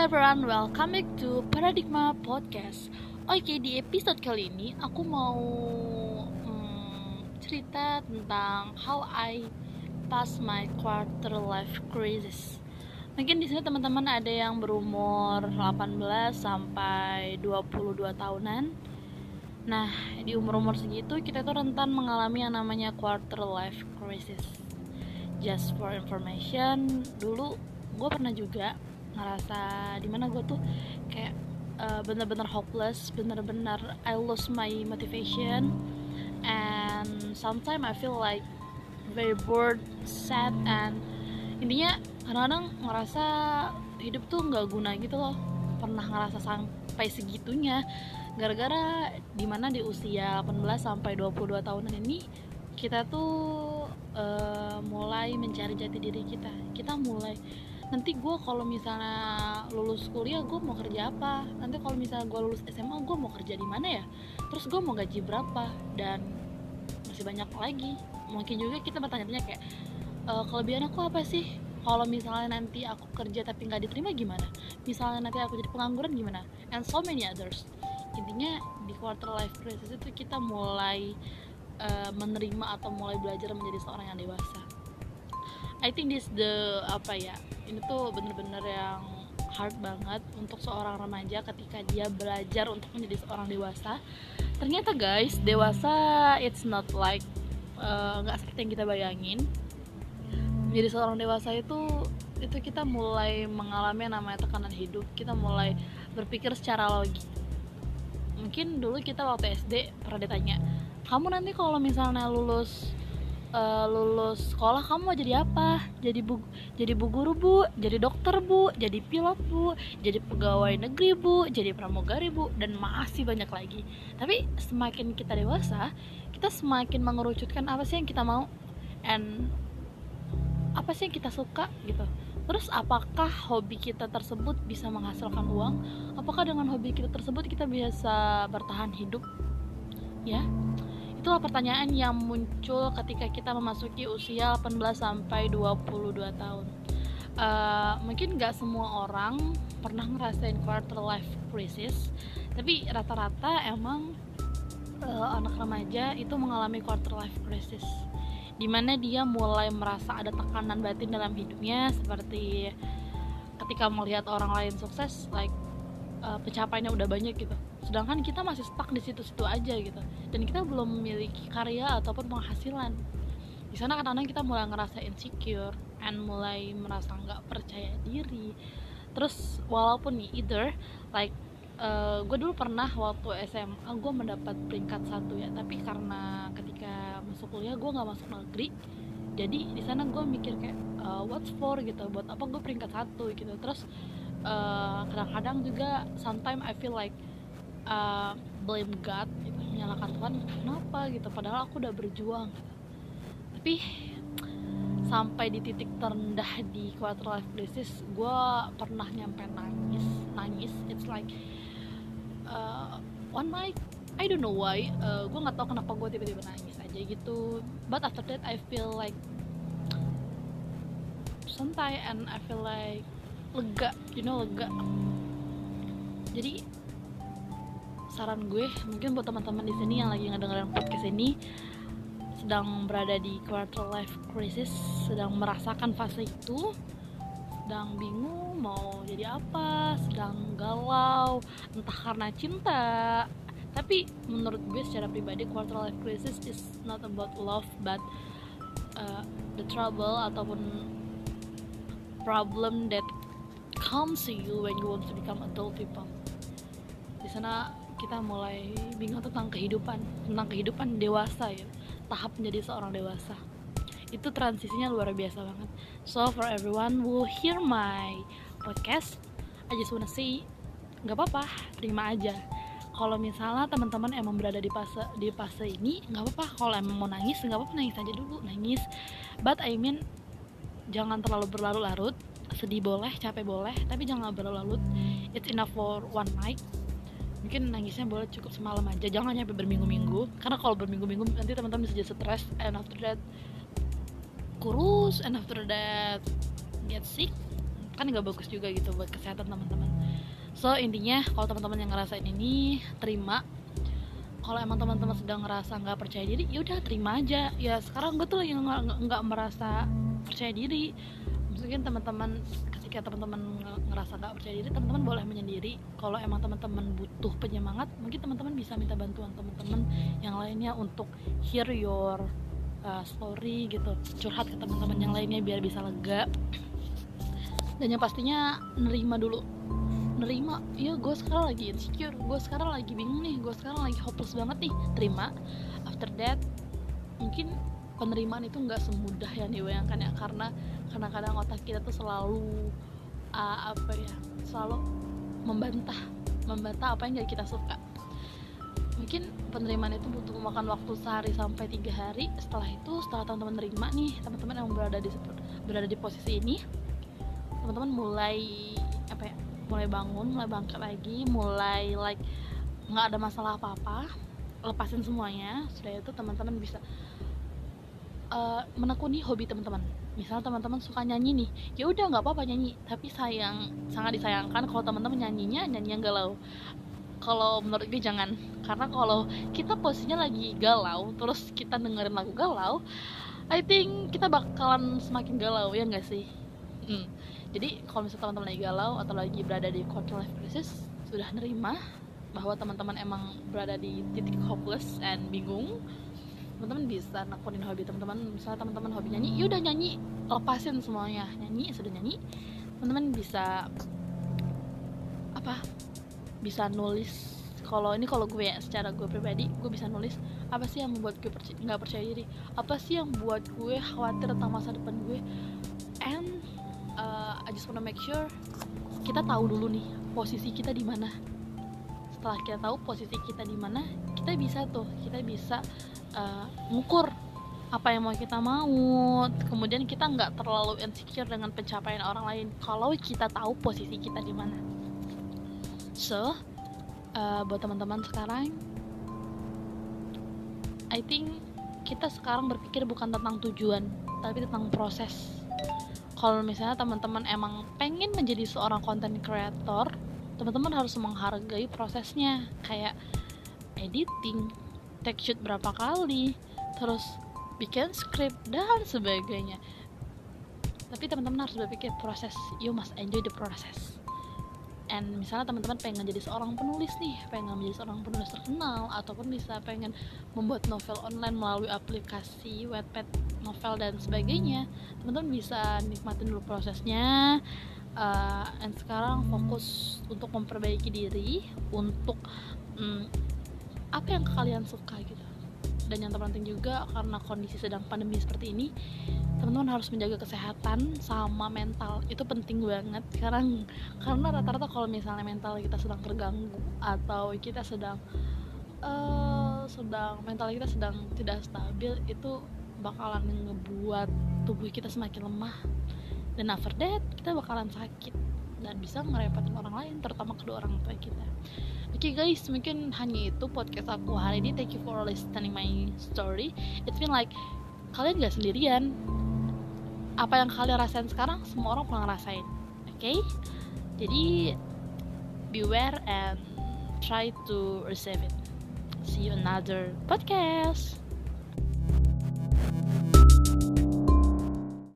everyone, welcome back to Paradigma Podcast. Oke, di episode kali ini aku mau hmm, cerita tentang how I pass my quarter life crisis. Mungkin di sini teman-teman ada yang berumur 18 sampai 22 tahunan. Nah, di umur-umur segitu kita tuh rentan mengalami yang namanya quarter life crisis. Just for information, dulu gue pernah juga ngerasa di mana gue tuh kayak uh, bener-bener hopeless bener-bener I lose my motivation and sometimes I feel like very bored sad and intinya kadang-kadang ngerasa hidup tuh nggak guna gitu loh. Pernah ngerasa sampai segitunya gara-gara di mana di usia 18 sampai 22 tahunan ini kita tuh uh, mulai mencari jati diri kita. Kita mulai nanti gue kalau misalnya lulus kuliah gue mau kerja apa? Nanti kalau misalnya gue lulus SMA gue mau kerja di mana ya? Terus gue mau gaji berapa? Dan masih banyak lagi. Mungkin juga kita bertanya-tanya kayak e, kelebihan aku apa sih? Kalau misalnya nanti aku kerja tapi nggak diterima gimana? Misalnya nanti aku jadi pengangguran gimana? And so many others. Intinya di quarter life crisis itu kita mulai uh, menerima atau mulai belajar menjadi seorang yang dewasa. I think this the apa ya ini tuh bener-bener yang hard banget untuk seorang remaja ketika dia belajar untuk menjadi seorang dewasa. Ternyata guys dewasa it's not like eh, nggak uh, seperti yang kita bayangin. Menjadi seorang dewasa itu itu kita mulai mengalami namanya tekanan hidup. Kita mulai berpikir secara logik. Mungkin dulu kita waktu SD pernah ditanya kamu nanti kalau misalnya lulus uh, lulus sekolah kamu mau jadi apa? Jadi bu jadi bu guru bu. Jadi dokter bu. Jadi pilot bu. Jadi pegawai negeri bu. Jadi pramugari bu. Dan masih banyak lagi. Tapi semakin kita dewasa kita semakin mengerucutkan apa sih yang kita mau. And apa sih yang kita suka gitu. Terus apakah hobi kita tersebut bisa menghasilkan uang? Apakah dengan hobi kita tersebut kita bisa bertahan hidup? Ya Itulah pertanyaan yang muncul ketika kita memasuki usia 18 sampai 22 tahun. Uh, mungkin nggak semua orang pernah ngerasain quarter life crisis, tapi rata-rata emang uh, anak remaja itu mengalami quarter life crisis di mana dia mulai merasa ada tekanan batin dalam hidupnya seperti ketika melihat orang lain sukses like uh, pencapaiannya udah banyak gitu sedangkan kita masih stuck di situ-situ aja gitu. Dan kita belum memiliki karya ataupun penghasilan. Di sana kadang-kadang kita mulai ngerasa insecure and mulai merasa nggak percaya diri. Terus walaupun nih either like uh, gue dulu pernah waktu SMA gue mendapat peringkat satu ya. Tapi karena ketika masuk kuliah gue nggak masuk negeri. Jadi di sana gue mikir kayak uh, what's for gitu buat apa gue peringkat satu gitu. Terus kadang kadang-kadang juga sometimes I feel like uh, blame God gitu menyalahkan Tuhan kenapa gitu? Padahal aku udah berjuang. Tapi sampai di titik terendah di quarter life crisis gue pernah nyampe nangis. Nangis it's like uh, one night I don't know why uh, gue nggak tahu kenapa gue tiba-tiba nangis aja gitu. But after that I feel like santai and I feel like lega you know lega. Jadi saran gue mungkin buat teman-teman di sini yang lagi ngedengerin podcast ini sedang berada di quarter life crisis sedang merasakan fase itu sedang bingung mau jadi apa sedang galau entah karena cinta. Tapi menurut gue secara pribadi quarter life crisis is not about love but uh, the trouble ataupun problem that comes to you when you want to become adult people. Di sana kita mulai bingung tentang kehidupan tentang kehidupan dewasa ya. Tahap menjadi seorang dewasa. Itu transisinya luar biasa banget. So for everyone who hear my podcast I just wanna say nggak apa-apa terima aja. Kalau misalnya teman-teman emang berada di fase di fase ini nggak apa-apa. Kalau emang mau nangis nggak apa-apa nangis aja dulu nangis. But I mean jangan terlalu berlarut-larut. Sedih boleh capek boleh tapi jangan berlarut it's enough for one night mungkin nangisnya boleh cukup semalam aja. Jangan nyampe berminggu-minggu. Karena kalau berminggu-minggu nanti teman-teman bisa jadi stres. And after that kurus. And after that get sick. Kan nggak bagus juga gitu buat kesehatan teman-teman. So intinya kalau teman-teman yang ngerasain ini terima. Kalau emang teman-teman sedang ngerasa nggak percaya diri ya udah terima aja. Ya sekarang gue tuh yang nggak merasa percaya diri. Mungkin teman-teman ketika teman-teman ngerasa nggak percaya diri teman-teman boleh menyendiri. Kalau emang teman-teman butuh penyemangat mungkin teman-teman bisa minta bantuan teman-teman yang lainnya untuk hear your uh, story gitu curhat ke teman-teman yang lainnya biar bisa lega. Dan yang pastinya nerima dulu. Nerima iya gue sekarang lagi insecure gue sekarang lagi bingung nih gue sekarang lagi hopeless banget nih. Terima. After that mungkin penerimaan itu nggak semudah yang dibayangkan ya karena kadang-kadang otak kita tuh selalu uh, apa ya selalu membantah membantah apa yang gak kita suka. Mungkin penerimaan itu butuh memakan waktu sehari sampai tiga hari. Setelah itu setelah teman-teman nerima nih teman-teman yang berada di berada di posisi ini teman-teman mulai apa ya mulai bangun mulai bangkit lagi mulai like nggak ada masalah apa-apa lepasin semuanya. Sudah itu teman-teman bisa uh, menekuni hobi teman-teman. Misalnya teman-teman suka nyanyi nih ya udah nggak apa-apa nyanyi. Tapi sayang sangat disayangkan kalau teman-teman nyanyinya nyanyi yang galau. Kalau menurut gue jangan. Karena kalau kita posisinya lagi galau terus kita dengerin lagu galau I think kita bakalan semakin galau ya nggak sih? Hmm. Jadi kalau misalnya teman-teman lagi galau atau lagi berada di quarter life crisis sudah nerima bahwa teman-teman emang berada di titik hopeless and bingung teman-teman bisa nakutin hobi teman-teman. Misalnya teman-teman hobi nyanyi ya udah nyanyi lepasin semuanya. Nyanyi sudah nyanyi. Teman-teman bisa apa bisa nulis. Kalau ini kalau gue ya secara gue pribadi gue bisa nulis apa sih yang membuat gue percaya, nggak percaya diri? Apa sih yang buat gue khawatir tentang masa depan gue? And uh, I just wanna make sure kita tahu dulu nih posisi kita di mana. Setelah kita tahu posisi kita di mana kita bisa tuh kita bisa uh, apa yang mau kita mau. Kemudian kita nggak terlalu insecure dengan pencapaian orang lain. Kalau kita tahu posisi kita di mana. So uh, buat teman-teman sekarang I think kita sekarang berpikir bukan tentang tujuan tapi tentang proses. Kalau misalnya teman-teman emang pengen menjadi seorang content creator teman-teman harus menghargai prosesnya. Kayak editing take shoot berapa kali terus bikin script dan sebagainya. Tapi teman-teman harus berpikir proses you must enjoy the process. And misalnya teman-teman pengen jadi seorang penulis nih pengen menjadi seorang penulis terkenal ataupun bisa pengen membuat novel online melalui aplikasi Wattpad novel dan sebagainya teman-teman bisa nikmatin dulu prosesnya uh, and sekarang fokus untuk memperbaiki diri untuk um, apa yang kalian suka gitu. Dan yang terpenting juga karena kondisi sedang pandemi seperti ini teman-teman harus menjaga kesehatan sama mental. Itu penting banget. Sekarang karena rata-rata kalau misalnya mental kita sedang terganggu atau kita sedang uh, sedang mental kita sedang tidak stabil itu bakalan ngebuat tubuh kita semakin lemah. Dan after that kita bakalan sakit. Dan bisa ngerepotin orang lain terutama kedua orang tua kita oke okay guys mungkin hanya itu podcast aku hari ini. Thank you for listening my story. It's been like kalian gak sendirian. Apa yang kalian rasain sekarang semua orang pernah ngerasain oke? Okay? jadi beware and try to receive it. See you another podcast